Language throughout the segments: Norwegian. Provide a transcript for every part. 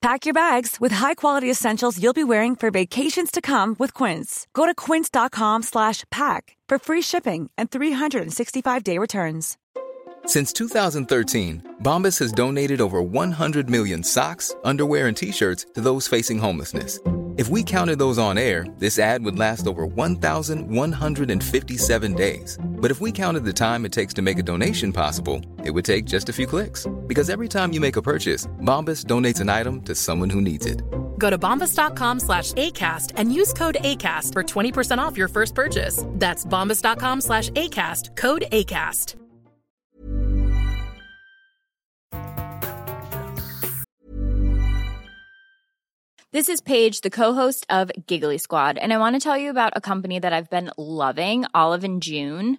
Pack your bags with high-quality essentials you'll be wearing for vacations to come with Quince. Go to quince.com/pack for free shipping and 365-day returns. Since 2013, Bombas has donated over 100 million socks, underwear, and t-shirts to those facing homelessness. If we counted those on air, this ad would last over 1,157 days. But if we counted the time it takes to make a donation possible, it would take just a few clicks. Because every time you make a purchase, Bombas donates an item to someone who needs it. Go to bombas.com slash ACAST and use code ACAST for 20% off your first purchase. That's bombas.com slash ACAST, code ACAST. This is Paige, the co-host of Giggly Squad, and I want to tell you about a company that I've been loving, Olive and June.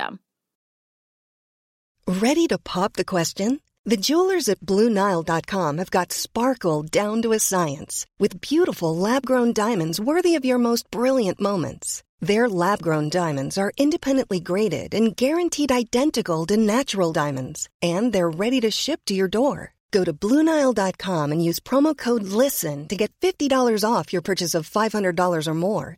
Ready to pop the question? The jewelers at BlueNile.com have got sparkle down to a science with beautiful lab grown diamonds worthy of your most brilliant moments. Their lab grown diamonds are independently graded and guaranteed identical to natural diamonds, and they're ready to ship to your door. Go to BlueNile.com and use promo code LISTEN to get $50 off your purchase of $500 or more.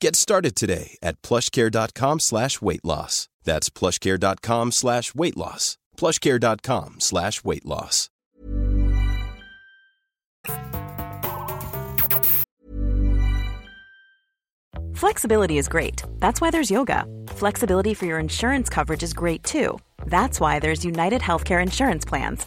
Get started today at plushcare.com slash weight loss. That's plushcare.com slash weight loss. plushcare.com slash weight loss. Flexibility is great. That's why there's yoga. Flexibility for your insurance coverage is great too. That's why there's United Healthcare Insurance Plans.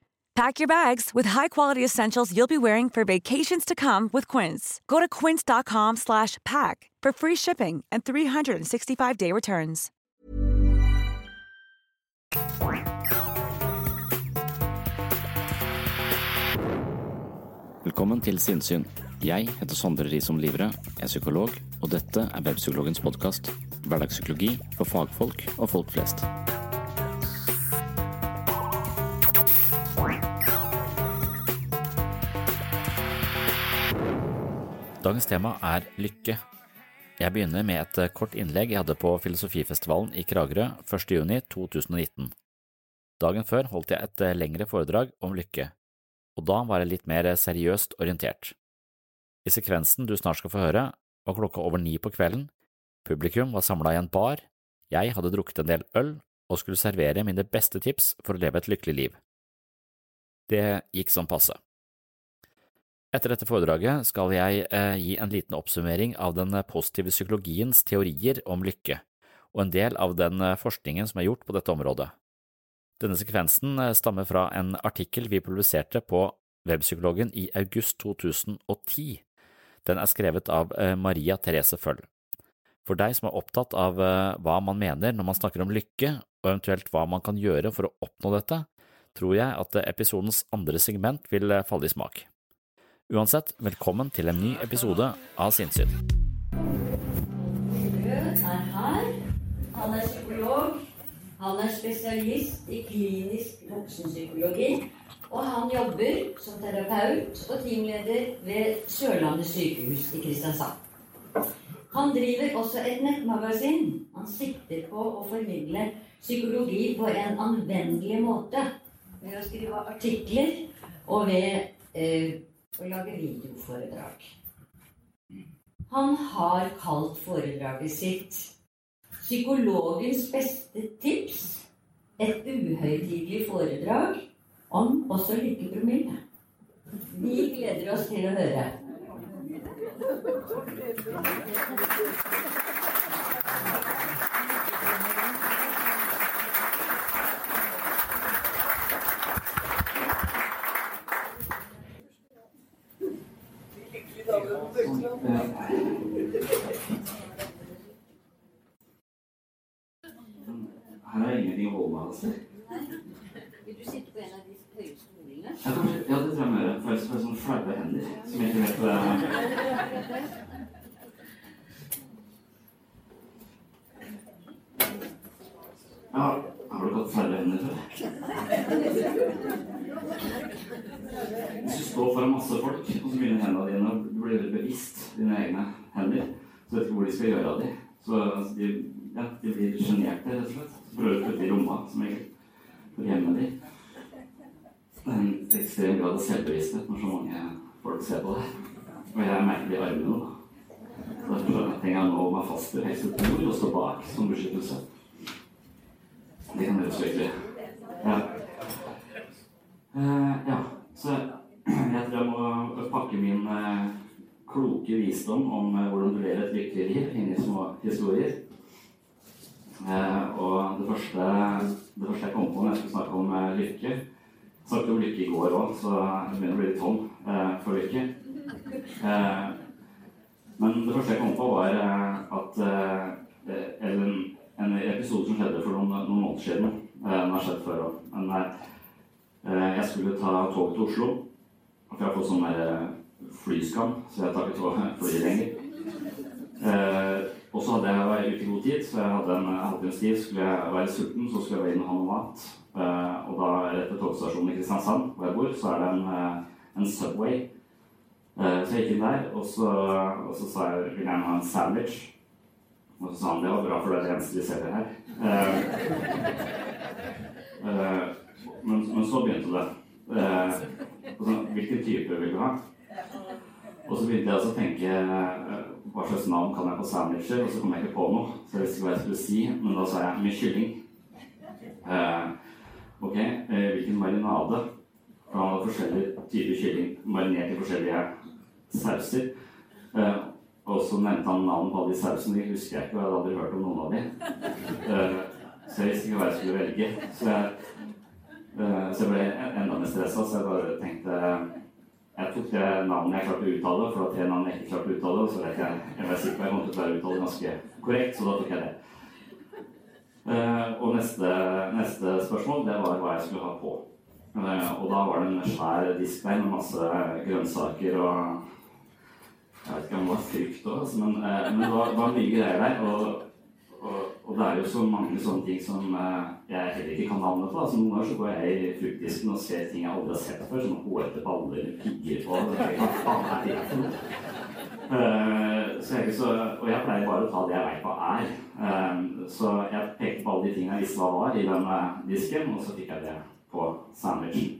Pack your bags with high-quality essentials you'll be wearing for vacations to come with Quince. Go to quince.com slash pack for free shipping and 365-day returns. Velkommen til Sinnsyn. Jeg heter Sondre Risom Livre, er psykolog, og dette er Webpsykologens podkast. Hverdagspsykologi for fagfolk og folk flest. Dagens tema er lykke. Jeg begynner med et kort innlegg jeg hadde på Filosofifestivalen i Kragerø 1.6.2019. Dagen før holdt jeg et lengre foredrag om lykke, og da var jeg litt mer seriøst orientert. I sekvensen du snart skal få høre, var klokka over ni på kvelden, publikum var samla i en bar, jeg hadde drukket en del øl og skulle servere mine beste tips for å leve et lykkelig liv. Det gikk som passe. Etter dette foredraget skal jeg eh, gi en liten oppsummering av den positive psykologiens teorier om lykke, og en del av den eh, forskningen som er gjort på dette området. Denne sekvensen eh, stammer fra en artikkel vi publiserte på Webpsykologen i august 2010. Den er skrevet av eh, Maria Therese Føll. For deg som er opptatt av eh, hva man mener når man snakker om lykke, og eventuelt hva man kan gjøre for å oppnå dette, tror jeg at episodens andre segment vil falle i smak. Uansett, velkommen til en ny episode av Sinnsyn. er her. Han er psykolog. Han er spesialist i klinisk voksenpsykologi. Og han jobber som terapeut og teamleder ved Sørlandet sykehus i Kristiansand. Han driver også et nettmagasin. Han sikter på å formidle psykologi på en anvendelig måte. Ved å skrive artikler og ved eh, å lage videoforedrag. Han har kalt foredraget sitt 'Psykologens beste tips'. Et uhøytidelig foredrag om også lykkepromille. Vi gleder oss til å høre. Her er altså. Vil du sitte på en av de høye stolene? Ja, det tror jeg må gjøre. Ellers får sånne flaue hender som ikke vet hva er. Ja, har du hatt flaue hender før? Hvis du står foran masse folk, og så begynner hendene dine å bli bevisst dine egne hender, så vet du ikke hvor de skal gjøre av dem. Så altså, de, ja, de blir sjenerte, rett og slett. Prøver å putte i rommene, som regel. For hjemme de. Det er en ekstrem grad av selvbevissthet når så mange folk ser på det. Og jeg merker det i armene nå. Så Derfor trenger jeg nå meg fast et bord og stå bak som beskyttelse. Det kan høres virkelig Ja. Uh, ja. Så jeg tror jeg må pakke min uh, kloke visdom om uh, hvordan du lever et lykkelig liv inn i små historier. Eh, og det første, det første jeg kom på når jeg skulle snakke om eh, lykke Jeg snakket om lykke i går òg, så jeg begynner å bli litt tom eh, for lykke. Men det første jeg kom på, var at en, en episode som skjedde for noen, noen måneder siden. Den har skjedd før òg. Jeg skulle ta toget til Oslo. For jeg har fått sånn flyskam, så jeg tar ikke flyet lenger. Og så hadde jeg vært ute i god tid, så jeg hadde en halvtimes tid. Skulle jeg være sulten, så skulle jeg inn og ha noe mat. Eh, og da rett ved togstasjonen i Kristiansand, hvor jeg bor, så er det en, eh, en Subway. Eh, så jeg gikk inn der, og så, og så sa jeg vil gjerne ha en sandwich. Og så sa han det var bra, for det er det eneste de selger her. Men, men så begynte det. Og så, hvilken type vil du ha? Og så begynte jeg også å tenke eh, hva slags navn kan jeg på sandwicher, og så kom jeg ikke på noe. Så jeg visste ikke hva jeg skulle si, men da sa jeg med kylling. Uh, ok, uh, hvilken marinade? For han hadde forskjellige typer kylling marinert i forskjellige sauser. Uh, og så nevnte han navn på alle de sausene. De husker jeg ikke, og jeg hadde aldri hørt om noen av de. Så jeg visste ikke hva jeg skulle velge. Så jeg så jeg ble enda mer stressa, så jeg bare tenkte Jeg tok det navnet jeg klarte å uttale, for det var tre navn jeg ikke klarte å uttale. Så vet jeg, jeg var sikker på jeg kom til å klare å uttale ganske korrekt, så da tok jeg det. Eh, og neste, neste spørsmål, det var hva jeg skulle ha på. Eh, og da var det en svær disk der med masse grønnsaker og Jeg vet ikke om det var frukt òg, men, eh, men det var, var mye greier der. og og, det er jo så mange sånne ting som eh, jeg heller ikke kan navnet på. Altså, noen ganger så går jeg i fruktdisken og ser ting jeg aldri har sett før. Som hårete baller, pigger på Hva faen er det for? Uh, så jeg, så, og jeg pleier bare å ta det jeg veit hva er. Uh, så jeg pekte på alle de tingene jeg visste hva var i den uh, disken, og så fikk jeg det på sandwichen.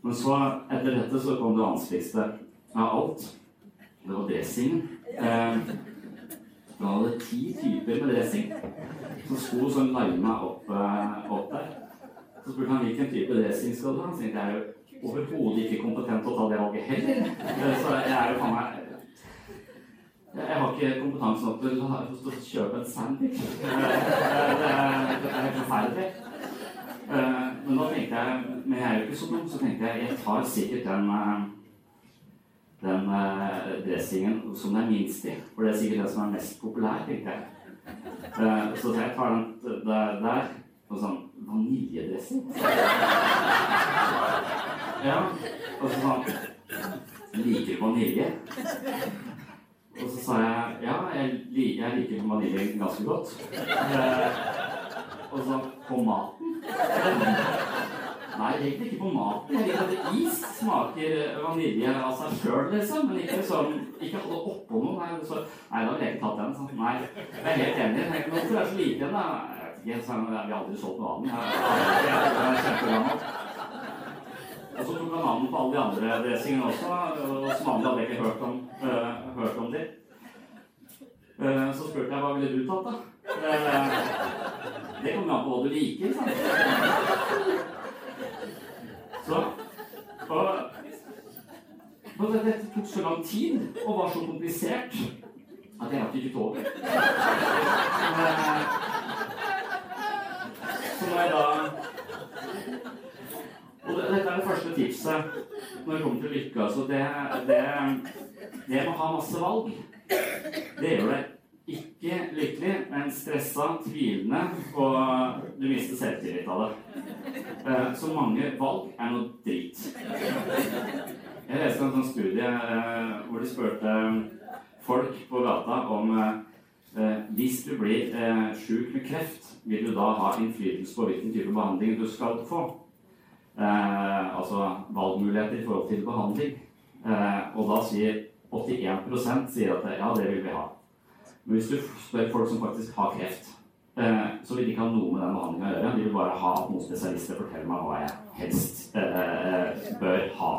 Men så, etter dette, så kom det vanskeligste av alt. Det var dressingen. Da hadde ti typer med dressing som sto sånn lina opp, opp, der. Så spurte han hvilken type dressing skal du ha. Så tenkte jeg er jo overhodet ikke kompetent til å ta det valget heller. Så jeg er jo faen meg Jeg har ikke kompetanse nok til å kjøpe en sandwich. Det er helt forferdelig. Men da tenkte jeg Men jeg er jo ikke så dum, så tenkte jeg jeg tar sikkert den den uh, dressingen som det er minst i. For det er sikkert den som er mest populær, tenkte jeg. Uh, så jeg tar den der, der og sånn vaniljedressing. ja. Og så sånn Liker du vanilje? Og så sa jeg ja, jeg, jeg liker vanilje ganske godt. Og så på maten. Nei, egentlig ikke på maten. Jeg liker at is smaker vanilje av seg sjøl, liksom. Men ikke sånn Ikke oppå noe. Nei, så, nei, da ville jeg ikke tatt den. Sånn. Nei, jeg er helt enig. Jeg Hvorfor er det så lite igjen, da? Jeg vet ikke. Vi har aldri solgt annet. Jeg, og så tok han navnet på alle de andre dressingene også, og som vanlig hadde jeg ikke hørt om, uh, hørt om de. Uh, så spurte jeg hva ville du tatt, da? Uh, det kommer an på hva du liker. Sant? Så, og, og dette tok så lang tid og var så komplisert at jeg rakk ikke toget. Så når jeg da Og dette er det første tipset når det kommer til lykke. Altså det, det, det med å ha masse valg, det gjør det ikke lykkelig, men stressa, tvilende, og du mister selvtillit av det. Eh, så mange valg er noe drit. Jeg leste en sånn studie eh, hvor de spurte folk på gata om eh, hvis du blir sjuk med kreft, vil du da ha innflytelse på hvilken type behandling du skal få? altså valgmuligheter i forhold til behandling. og da sier 81% sier at ja, det vil vi ha. Men hvis du spør folk som faktisk har kreft, eh, så vil de ikke ha noe med den behandlinga å gjøre. De vil bare ha at noen spesialister forteller meg hva jeg helst eh, bør ha.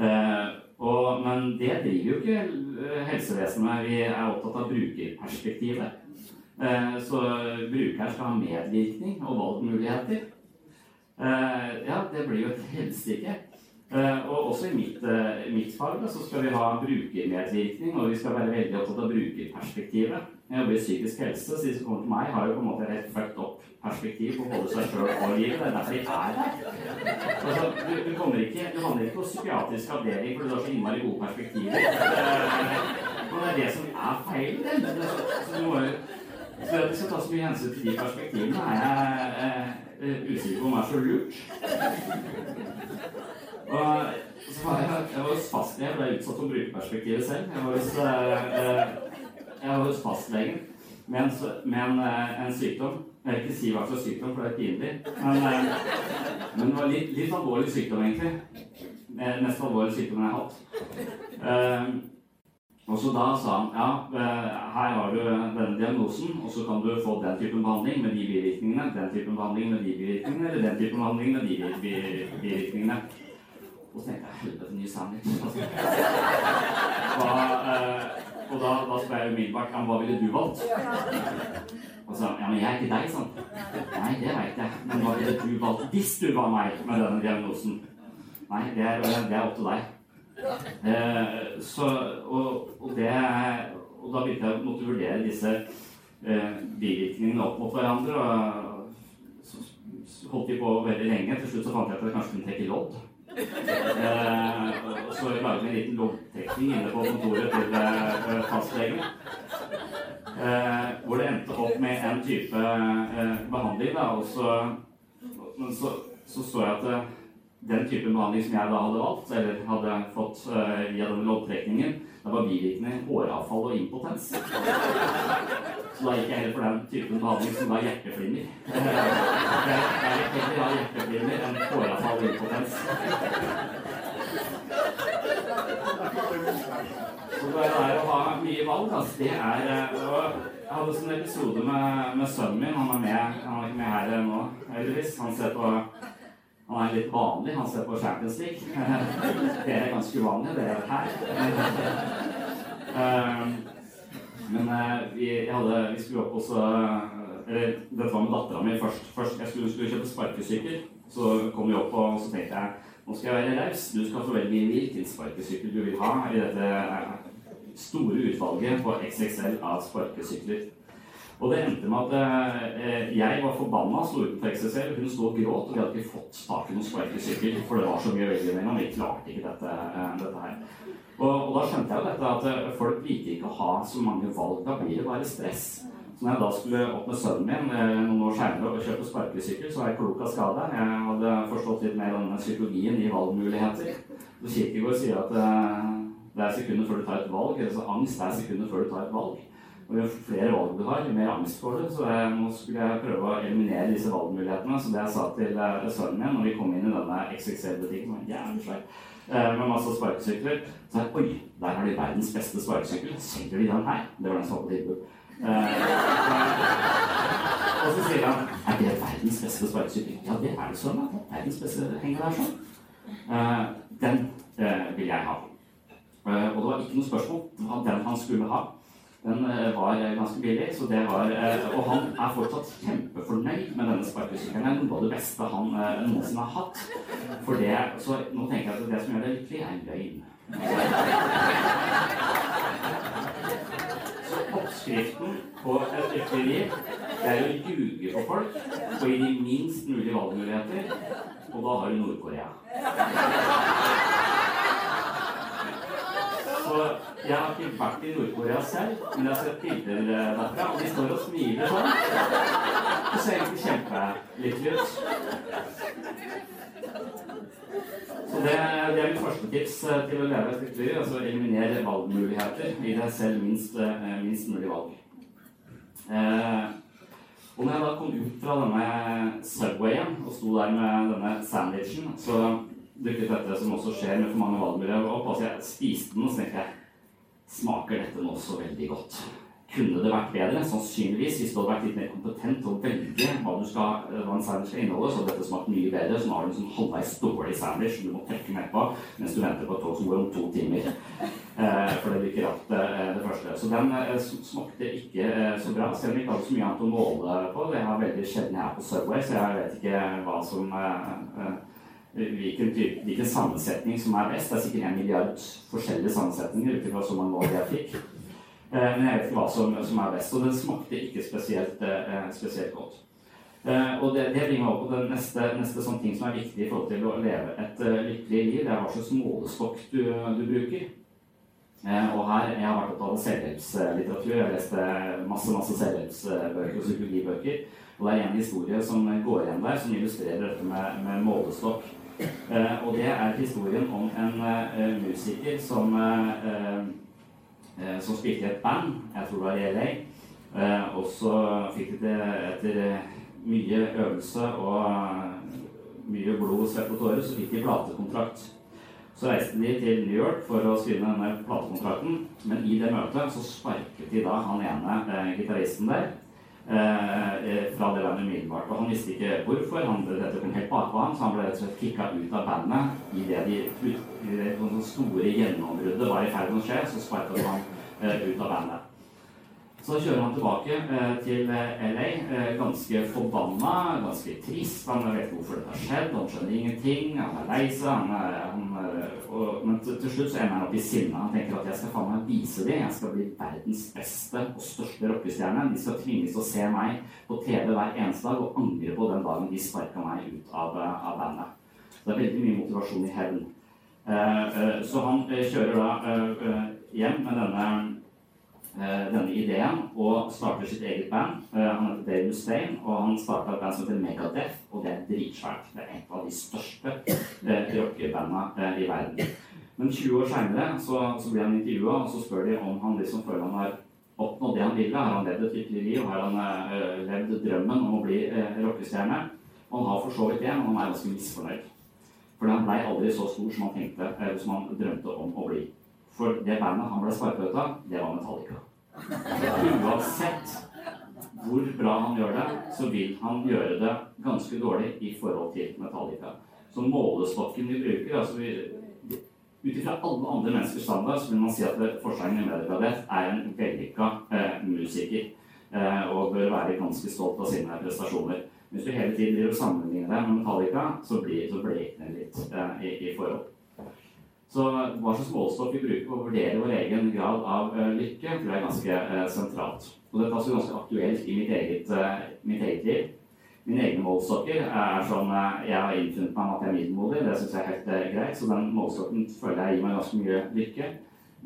Eh, og, men det driver jo ikke helsevesenet. Vi er opptatt av brukerperspektivet. Så brukeren skal ha medvirkning og valgmuligheter. Ja, det blir jo et helsike. Uh, og også i mitt, uh, mitt fag så skal vi ha brukermedvirkning, og vi skal være veldig opptatt av brukerperspektivet. Jeg jobber i psykisk helse, så de som kommer til meg, har jo på en måte et fucked up perspektiv på både seg sjøl og livet. Det er derfor de er her. Altså, du, du, kommer ikke, du handler ikke på psykiatrisk avdeling fordi du har så innmari gode perspektiver. Uh, og det er det som er feil. Det. Så du må så at vi skal ta så mye hensyn til de perspektivene, er jeg usikker på om er så lurt. Og så var jeg, jeg var hos fastlegen. Jeg ble utsatt for brukerperspektivet selv. Jeg var hos, eh, jeg var hos fastlegen med, en, med en, eh, en, sykdom. Jeg vil ikke si hva slags sykdom, for det er pinlig. Men, eh, men det var litt, litt alvorlig sykdom, egentlig. Mest alvorlige sykdommen jeg har hatt. Og så da sa han ja, her har du denne diagnosen, og så kan du få den typen behandling med de bivirkningene, den typen behandling med de bivirkningene, eller den typen behandling med de bivirkningene. Og så tenkte jeg helvete, ny sandwich. Hva, eh, og da, da spør jeg umiddelbart hva ville du valgt? Og så ja, men jeg er ikke deg, sånn. Nei, det veit jeg. Men hva ville du valgt hvis du var meg med denne diagnosen? Nei, det er, det er opp til deg. Eh, så, og, og, det, og da begynte jeg å måtte vurdere disse eh, bivirkningene opp mot hverandre. Og så, så holdt de på veldig lenge. Til slutt så fant jeg at jeg kanskje kunne trekke lodd. Eh, og så lagde vi en liten loddtrekning inne på kontoret til eh, fastlegen. Eh, hvor det endte opp med en type eh, behandling. Da, og så, men så, så jeg at eh, den type behandling som jeg da hadde valgt, eller hadde fått eh, via den loddtrekningen, det var bivirkende håravfall og impotens. Så da gikk jeg heller for den typen behandling som da hjerteflimmer. Jeg jeg heller ha hjerteflimmer enn håravfall og impotens. Så det er å ha mye valg, altså, det er eh, Jeg hadde en episode med, med sønnen min. Han er med, han er ikke med her nå, heldigvis. Han ser på han er litt vanlig. Han ser på Champions League. Det er ganske uvanlig. Det er her. Um, Men eh, vi, hadde, vi skulle opp også Eller dette var med dattera mi først. først. Jeg skulle, skulle kjøpe sparkesykkel. Så kom vi opp, og så tenkte jeg nå skal jeg være raus. Du skal få velge hvilken sparkesykkel du vil ha i dette eh, store utvalget på XXL av sparkesykler. Og det endte med at eh, jeg var forbanna, sto utenfor XXL, hun sto og gråt, og vi hadde ikke fått tak i noen sparkesykkel, for det var så mye å velge mellom. Vi klarte ikke dette, eh, dette her. Og, og, da skjønte jeg jo dette at eh, folk liker ikke å ha så mange valg. Da blir det bare stress. Så når jeg da skulle opp med sønnen min eh, noen år senere og kjøpe sparkesykkel, så var jeg klok av skade. Jeg hadde forstått litt mer om psykologien i valgmuligheter. Så Kirkegård sier at eh, det er sekunder før du tar et valg. Eller så angst er sekunder før du tar et valg. Og jo flere valg du har, jo mer angst får du. Så jeg, nå skulle jeg prøve å eliminere disse valgmulighetene. Så det jeg sa til sønnen min når vi kom inn i denne XXL-butikken, var jævlig svær, uh, med masse sparkesykler, så jeg oi, der har de verdens beste sparkesykkel. Selger de den her? Det var den som var tilbud. Uh, og så sier han er det verdens beste sparkesykkel? Ja, det er det sånn. Da. Verdens beste henger der sånn. den vil jeg ha. og det var ikke noe spørsmål. Det den han skulle ha. Den var ganske billig, så det var Og han er fortsatt kjempefornøyd med denne sparkesykkelen. Noe av det beste han noensinne har hatt. For det, så nå tenker jeg at det som gjør det lykkelig, er løgn. Så oppskriften på et lykkelig liv, det er å ljuge på folk og gi dem minst mulig valgmuligheter. Og da har du Nord-Korea. Så jeg har ikke vært i Nord-Korea selv, men jeg har sett bilder derfra, og de står og smiler sånn. Det ser egentlig kjempelykkelig ut. Så det, det, er mitt første tips til å leve et lykkelig liv. Altså eliminere valgmuligheter. Gi deg selv minst, minst mulig valg. Eh, og når jeg da kom ut fra denne Subwayen og sto der med denne sandwichen, så dukket dette som også skjer med for mange valgmiljøer opp. Altså jeg spiste den, og så tenkte jeg Smaker dette nå så veldig godt? Kunne det vært bedre? Sannsynligvis, hvis du hadde vært litt mer kompetent til å velge hva, skal, hva en sandwich skal inneholde, så hadde dette smakt mye bedre. Så nå har du en sånn halvveis dårlig sandwich som du må trekke med på mens du venter på et tog som går om to timer. Eh, for det blir ikke ratt eh, det første. Så den eh, smakte ikke eh, så bra, selv om vi ikke hadde så mye annet å måle på. Det er veldig sjelden jeg er på Subway, så jeg vet ikke hva som eh, Hvilken, hvilken, sammensetning som er best. Det er sikkert en milliard forskjellige sammensetninger ut ifra så mange valg jeg fikk. Eh, men jeg vet ikke hva som, som, er best. Og den smakte ikke spesielt, eh, spesielt godt. Eh, og det, det bringer meg opp på den neste, neste sånn ting som er viktig i forhold til å leve et lykkelig liv. Det er hva slags målestokk du, du bruker. og her, Jeg har vært opptatt av selvhjelpslitteratur. Jeg har lest masse masse selvhjelpsbøker og psykologibøker. Og det er en historie som går igjen der, som illustrerer dette med, med målestokk. Eh, og det er historien om en eh, musiker som, eh, som spilte i et band, jeg tror det var i LA. og så fikk de det etter mye øvelse og mye blod, svett og tårer, så fikk de platekontrakt. Så reiste de til New York for å skrive denne platekontrakten, men i det møtet så sparket de da han ene gitaristen der fra det bandet umiddelbart. Og han visste ikke hvorfor. Han, dette kom helt bakpå så han ble rett og slett kicka ut av bandet idet de, det de store gjennombruddet var i ferd med å skje. Så sparka han eh, ut av bandet. Så kjører han tilbake eh, til eh, LA, eh, ganske forbanna, ganske trist. Han vet ikke hvorfor dette har skjedd, han skjønner ingenting, han er lei seg. Men til, slutt så ender han opp i sinne. Han tenker at jeg skal faen meg vise dem. Jeg skal bli verdens beste og største rockestjerne. De skal tvinges til å se meg på TV hver eneste dag og angre på den dagen de sparka meg ut av, av bandet. Det er veldig mye motivasjon i hevn. Så han kjører da hjem med denne denne ideen og starter sitt eget band. Eh, han heter Dave Mustaine, og han starta et band som heter Megadeth, og det er dritsvært. Det er et av de største eh, rockebanda i verden. Men 20 år seinere så, så, blir han intervjua, og så spør de om han liksom føler han har oppnådd det han ville. Har han levd et lykkelig liv? Har han uh, levd drømmen om å bli uh, rockestjerne? Og han har for så vidt det, men han er ganske misfornøyd. For han blei aldri så stor som han tenkte, uh, som han drømte om å bli. For det bandet han ble sparka ut av, det var Metallica. Uansett hvor bra han gjør det, så vil han gjøre det ganske dårlig i forhold til Metallica. Så målestokken vi bruker altså Ut ifra alle andre menneskers standard så vil man si at forskjellen i mediegradet er en vellykka eh, musiker. Eh, og bør være ganske stolt av sine prestasjoner. Hvis du hele tiden driver sammenligner deg med Metallica, så blir så blir det litt eh, i, i forhold. Så hva slags målestokk vi bruker på å vurdere vår egen grad av uh, lykke, tror jeg er ganske uh, sentralt. Og det passer ganske aktuelt i mitt eget, uh, mitt eget liv. Mine egne målestokker er sånn Jeg har innfunnet meg at jeg er middelmodig. Det syns jeg er helt greit, så den målestokken føler jeg gir meg ganske mye lykke.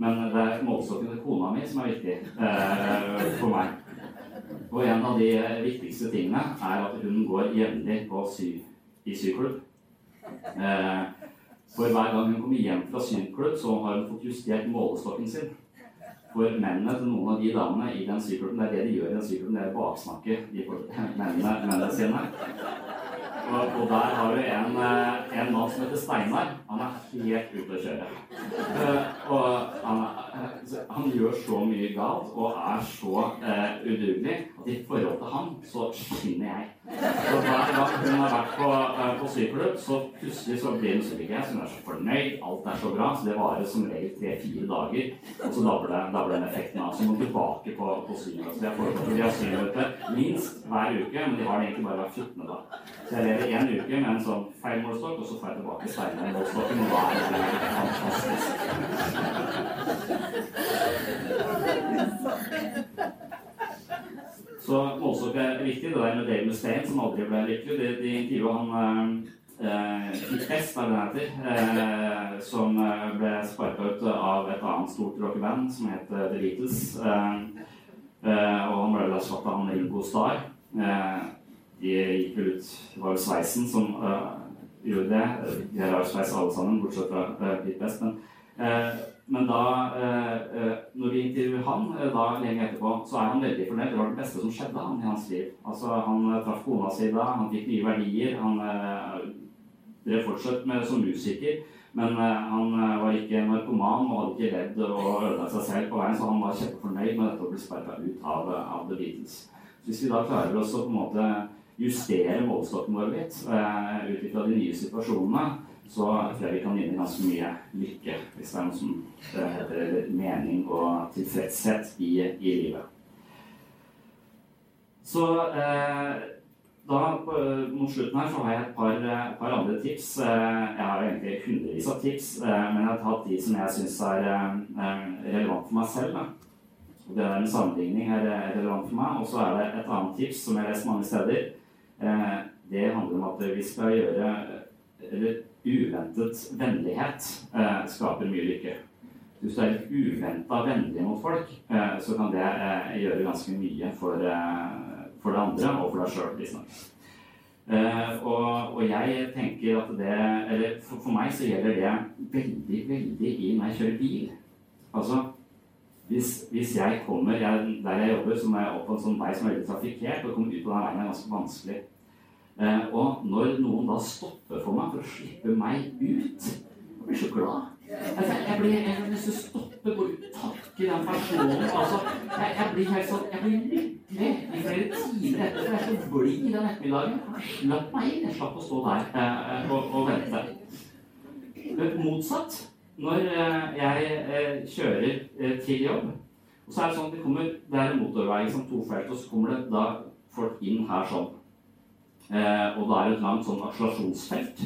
Men det er målestokken til kona mi som er viktig for meg. Og en av de viktigste tingene er at hun går jevnlig sy i syklubb. For hver gang hun kommer hjem fra syklubb, så har hun fått justert målestokken sin. For mennene til noen av de damene i den syklubben, det er det de gjør i den syklubben, det er baksnakke de mennene, mennene sine. Og, og, der har du en, eh, en, mann som heter Steinar. Han er helt ute å kjøre. Uh, og han, uh, han, gjør så mye galt og er så uh, udugelig at i forhold til han så skinner jeg. Så hver gang hun har vært på, på syklubb, så plutselig så blir hun så. Hun er så fornøyd, alt er så bra. Så det varer som regel tre-fire dager. Og så dabler den effekten av. Så må tilbake på, på syklubb. Så de har synemøte minst hver uke, men de har det egentlig bare hver 14. dag. Så jeg lever én uke med en sånn feil målestokk, og så får jeg tilbake Steinar-målestokken, og da er det fantastisk. Så målestokk er viktig. Det der med Dave Mustaine, som aldri ble lykkelig, det, de intervjuet han eh, Fest, er det heter, eh, som eh, ble sparka ut av et annet stort rockeband som het The Beatles. Eh, eh, og han ble erstatta av Ringo Starr. Eh, de gikk ut Det var jo sveisen som gjorde det. De har sveis alle sammen, bortsett fra Pete Best. Men, men da Når vi intervjuer han da lenge etterpå, så er han veldig fornøyd. Det var det beste som skjedde han i hans liv. Altså, Han traff kona si da, han fikk nye verdier. Han drev fortsatt med som musiker. Men han var ikke narkoman og hadde ikke ledd og ødelagt seg selv på veien, så han var kjempefornøyd med dette å bli sparka ut av, av The Beatles. Så hvis vi da klarer oss å på en måte justere målestokken vår litt ut ifra de nye situasjonene, så tror vi kan vinne ganske mye lykke, hvis det er noe som uh, heter mening og tilfredshet i, i livet. Så eh, da, på, mot slutten her, så har jeg et par, par andre tips. Jeg har egentlig hundrevis av tips, men jeg har tatt de som jeg syns er relevant for meg selv. Det der med sammenligning er relevant for meg. Og så er det et annet tips som jeg har lest mange steder Eh, det handler om at vi skal gjøre Eller uventet vennlighet eh, skaper mye lykke. Hvis du er litt uventa vennlig mot folk, eh, så kan det gjøre ganske mye for, for det andre og for deg sjøl, visstnok. og, og jeg tenker at det Eller for, for, meg så gjelder det veldig, veldig i når jeg kjører bil. Altså hvis, hvis, jeg kommer jeg, der jeg jobber, så må jeg opp på en sånn vei som er veldig trafikkert, og komme ut på den veien er ganske vanskelig. Eh, og når noen da stopper for meg for å slippe meg ut Jeg blir så glad. Altså, jeg blir jeg nesten stoppe, og ut, takke den personen. Altså, jeg, jeg, blir helt sånn, jeg blir lykkelig i flere timer etter. Jeg er så blid den ettermiddagen. Slapp meg inn. Jeg slapp å stå der eh, og, og vente. Motsatt når eh, jeg eh, kjører eh, til jobb, Og så er det sånn det kommer, det er en motorvei, liksom, to felt, og så kommer det da folk inn her sånn. Eh, og da er det et langt sånn akselerasjonsfelt.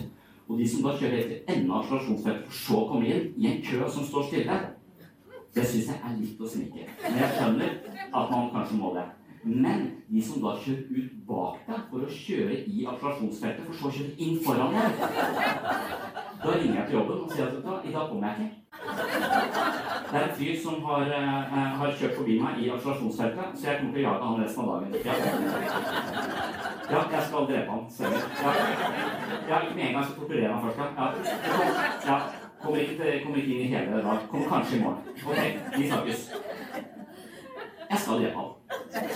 Og de som da kjører til enden av akselerasjonsfeltet, for så å komme inn i en kø som står stille, det syns jeg er litt å snike. Men jeg skjønner at man kanskje må det. Men de som da kjører ut bak deg for å kjøre i akselerasjonsfeltet, for så å kjøre inn foran deg Da ringer jeg til jobben og sier at i dag kommer jeg ikke. Det er en fyr som har, eh, har kjørt forbi meg i akselerasjonsfeltet, så jeg kommer til å jage han resten av dagen. Ja, jeg skal drepe han. Stemmer. Ja. ja, med en gang, så torturerer han først. Ja. ja. Kommer, ikke til, kommer ikke inn i hele dag. Kommer kanskje i morgen. Ok, vi snakkes. Jeg skal drepe han.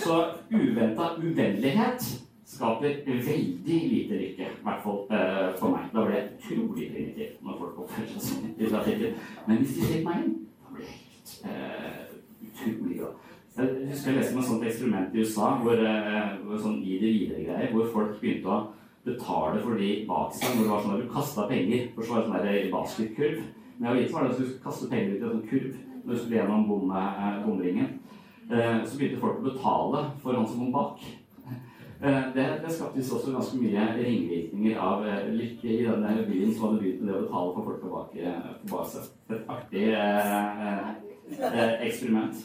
Så uventa uvennlighet skaper veldig lite lykke. I hvert fall eh, for meg. Da blir jeg utrolig primitiv når folk oppfører seg sånn i trafikken. Men hvis de slipper meg inn, da blir jeg helt eh, utrolig glad. Jeg husker jeg leste om et sånt eksperiment i USA hvor, eh, sånn i det videre-greier, hvor folk begynte å betale for de bak seg når det var sånn at du kasta penger. For så var det sånn der basketkurv. Men jeg vet var det at du skulle kaste penger ut i en sånn kurv når du skulle gjennom bom, bomringen. Så begynte folk å betale for han som kom bak. Eh, det, det skapte også ganske mye ringvirkninger av eh, lykke i denne byen som hadde begynt med det å betale for folk bak. på seg. Et artig eh, eh, eksperiment.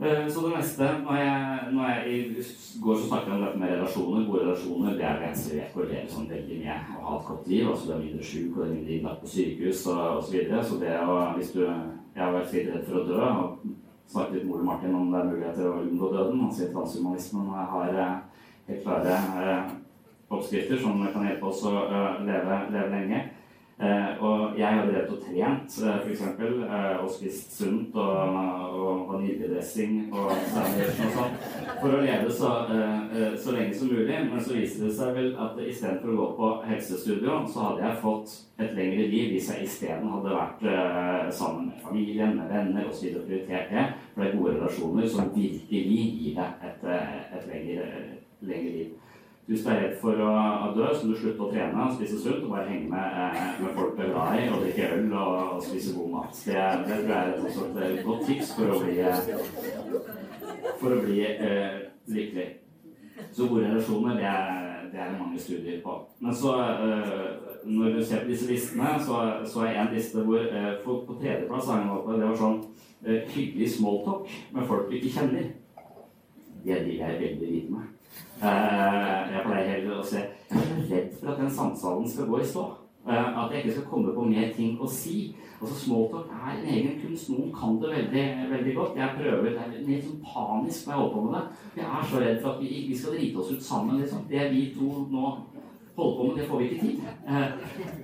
Eh, så det neste Når jeg, når jeg går så snakket jeg om dette med relasjoner. Gode relasjoner det er eneste vi vet sånn veldig mye og ha et godt liv. altså Du er mindre sjuk og det er mindre innlagt på sykehus osv. Så, videre. så det å, hvis du Jeg har vært litt redd for å dø. og snakket litt med Ole Martin om det er muligheter å unngå døden. Han sier transhumanismen har eh, helt klare eh, oppskrifter som kan hjelpe oss å leve, leve lenge. Eh, og jeg har drevet og trent, eh, f.eks., eh, og spist sunt og, og vaniljedressing og sandwich og sånn, for å leve så, eh, så, lenge som mulig. Men så viser det seg vel at istedenfor å gå på helsestudio, så hadde jeg fått et lengre liv hvis jeg isteden hadde vært eh, sammen med familien, med venner osv. og prioritert det. For det er gode relasjoner som virkelig gir deg et, eh, et lengre, lengre liv. Hvis du er redd for å dø, så du slutte å trene spise sunt og bare henge med, eh, med folk du er glad i, og drikke øl og, og spise god mat. Det, det tror jeg er et, et godt tips for å bli, for å bli eh, lykkelig. Så gode relasjoner, det er, det er mange studier på. Men så, eh, når du ser på disse listene, så, så er en liste hvor eh, på tredjeplass det var sånn eh, hyggelig smalltalk med folk du ikke kjenner. Det liker jeg veldig lite med. Eh, jeg pleier heller å se Jeg er redd for at den samtalen skal gå i stå. Eh, at jeg ikke skal komme på mer ting å si. Altså Smalltalk er en egen kunst. Noen kan det veldig, veldig godt. Jeg prøver, Det er litt sånn panisk når jeg holder på med det. Jeg er så redd for at vi, vi skal drite oss ut sammen. liksom. Det vi to nå holder på med, det får vi ikke tid. Eh,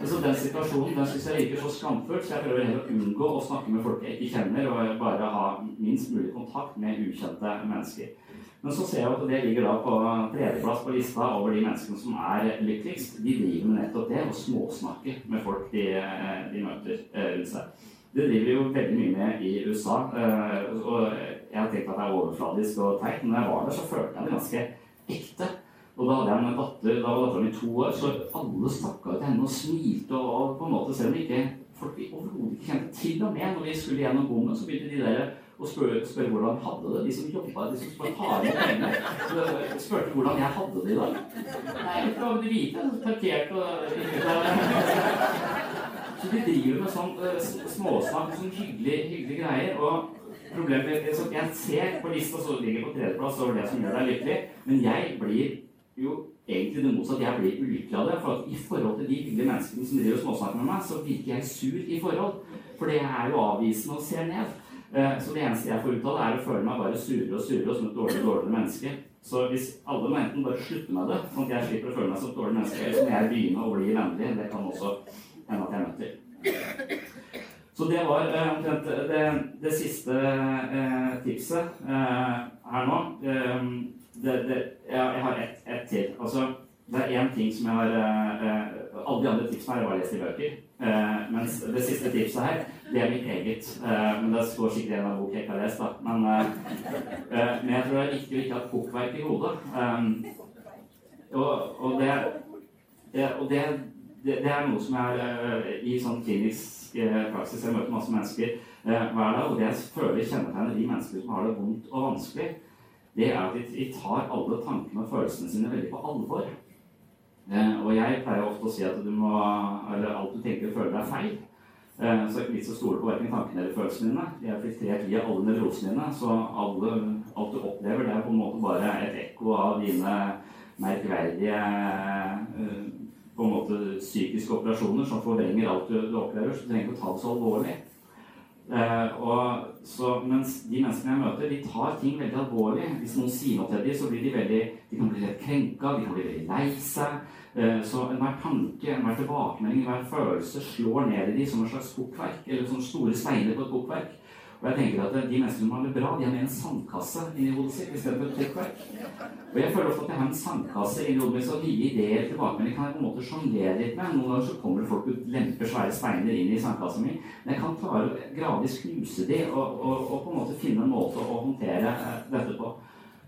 altså Den situasjonen den syns jeg virker så skamfull, så jeg prøver heller å unngå å snakke med folk jeg ikke kjenner, og bare ha minst mulig kontakt med ukjente mennesker. Men så ser jeg at det ligger da på tredjeplass på lista over de menneskene som er lykkeligst. De driver med nettopp det, å småsnakke med folk de, de møter eh, rundt seg. Det driver jo veldig mye med i USA. Eh, og jeg har tenkt at det er overfladisk og teit, men da jeg var der, så følte jeg det ganske ekte. Og da hadde jeg en datter, da var datteren min to år, så alle snakka til henne og smilte. Og på en måte, selv om ikke folk overhodet ikke kjente Til og med når vi skulle gjennom bommen, så begynte de der og spørre, spør hvordan han hadde det. De som jobba, de som skulle ta inn pengene, spurte hvordan jeg hadde det i dag. Nei, jeg vil du vite? Parkert og Så de driver med sånn uh, småsnakk, sånn hyggelig, hyggelig greier. og Problemet er at Jeg ser på lista så ligger på tredjeplass over det som gjør deg lykkelig, men jeg blir jo egentlig det motsatte. Jeg blir ulykkelig av det. For at i forhold til de hyggelige menneskene som driver småsnakker med meg, så virker jeg sur i forhold. For det er jo avvisende og ser ned. Eh, så det eneste jeg får ut av det, er å føle meg bare surere og surere og som et dårlig, dårligere menneske. Så hvis alle må enten bare slutte med det, sånn at jeg slipper å føle meg som et dårlig menneske, eller så må jeg begynne å bli vennlig. Det kan også hende at jeg møter. Så det var eh, omtrent det, det, siste uh, tipset her nå. Det, det, jeg, jeg, har ett et til. Altså, det er én ting som jeg har Alle de andre tipsene har jeg lest i bøker. Mens det siste tipset her det er mitt eget. Uh, men det står sikkert en av bok jeg ikke har lest, da. Men, uh, men jeg tror det er viktig å ikke ha et pukkverk i hodet. Um, og, og, det, det, og det, det, er noe som er i sånn klinisk praksis Jeg møter masse mennesker hver dag. Og det jeg føler kjennetegner de menneskene som har det vondt og vanskelig, det er at de, de tar alle tankene og følelsene sine veldig på alvor. Eh, og jeg pleier ofte å si at du må, eller alt du tenker og føler, er feil. Eh, så det er ikke vits å stole på verken tankene eller følelsene dine. De er filtrert via alle nevrosene dine. Så alle, alt du opplever, det er på en måte bare et ekko av dine merkverdige eh, på en måte psykiske operasjoner som forvrenger alt du, opplever. Så du trenger ikke å ta det så alvorlig. Eh, og så, mens de menneskene jeg møter, de tar ting veldig alvorlig. Hvis noen sier noe til dem, så blir de veldig de kan bli litt krenka, de kan bli veldig lei seg. Eh, så enhver tanke, enhver tilbakemelding, enhver følelse slår ned i dem som en slags bokverk eller som store steiner på et bukkverk. Og jeg tenker at De menneskene som har det bra, de har med en sandkasse inni hodet sitt istedenfor et bukkverk. Og jeg føler ofte at jeg har en sandkasse inni hodet mitt, så nye ideer tilbakemeldinger kan jeg på en måte sjonglere litt med. Noen ganger så kommer det folk og lemper svære steiner inn i sandkassen min. Men jeg kan klare gradvis knuse de og, og, og, på en måte finne en måte å håndtere eh, dette på.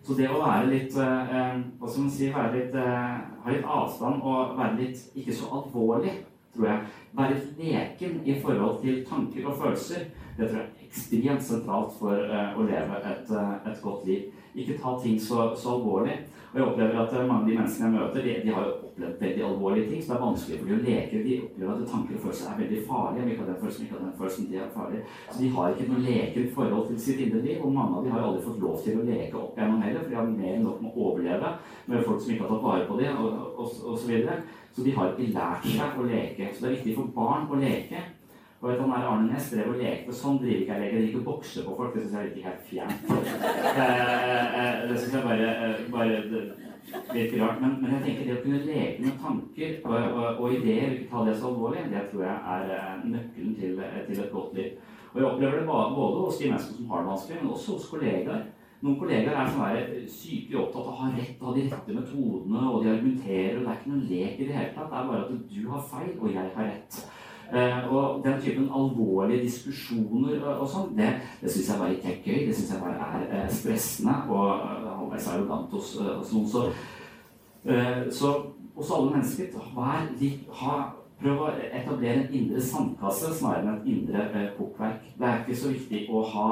Så det å være litt eh, Hva skal man si være litt, eh, Ha litt avstand og være litt ikke så alvorlig, tror jeg. Være leken i forhold til tanker og følelser. Det tror jeg ekstremt sentralt for eh, å leve et, eh, et, godt liv. Ikke ta ting så, så alvorlig. Og jeg opplever at eh, mange av de menneskene jeg møter, de, de har jo opplevd veldig alvorlige ting. Så det er vanskelig for dem å leke. De opplever at tanker og følelser er veldig farlige. Ikke den følelsen, ikke den følelsen, de er farlige. Så de har ikke noe lekent forhold til sitt indre liv. Og mange av dem har aldri fått lov til å leke opp gjennom heller, for de har mer enn nok med å overleve med folk som ikke har tatt vare på dem, og så. Så de har ikke lært seg å leke. Så det er viktig for barn å leke. Og vet han Arne Næss drev og lekte. Sånn driver ikke jeg leker. Jeg liker å bokse på folk. Det syns jeg virker helt fjernt. Eh, eh, det syns jeg bare, eh, bare virker rart. Men, men, jeg tenker det å kunne leke med tanker og, og, og ideer, ikke ta det så alvorlig, det tror jeg er nøkkelen til, til et godt liv. Og jeg opplever det både hos de menneskene som har det vanskelig, men også hos kollegaer. Noen kollegaer er sånn syke opptatt av å ha rett, av de rette metodene, og de argumenterer, og det er ikke noe lek i det hele tatt. Det er bare at du har feil, og jeg har rett. Eh, og den typen alvorlige diskusjoner og, og sånn, det, det syns jeg bare ikke er gøy. Det syns jeg bare er eh, stressende og uh, halvveis arrogant hos, hos, noen. Så, så hos alle mennesker, vær litt, ha, prøv å etablere en indre sandkasse snarere enn et indre uh, pukkverk. Det er ikke så viktig å ha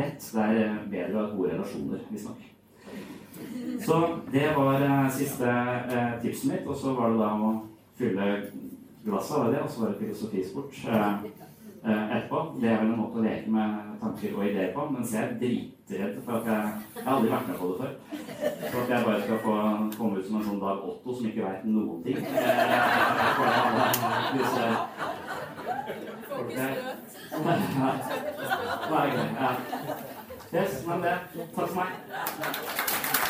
rett. Det er bedre å ha gode relasjoner, visstnok. Så det var siste tipset mitt. Og så var det da å fylle glasset, var det, og så var det filosofisport eh, eh, etterpå. Det er vel en måte å leke med tanker og ideer på. Mens jeg er dritredd for at jeg Jeg har aldri vært med på det før. For at jeg bare skal få komme ut som en sånn Dag Otto som ikke veit noen ting. Yes, men det. Takk for meg.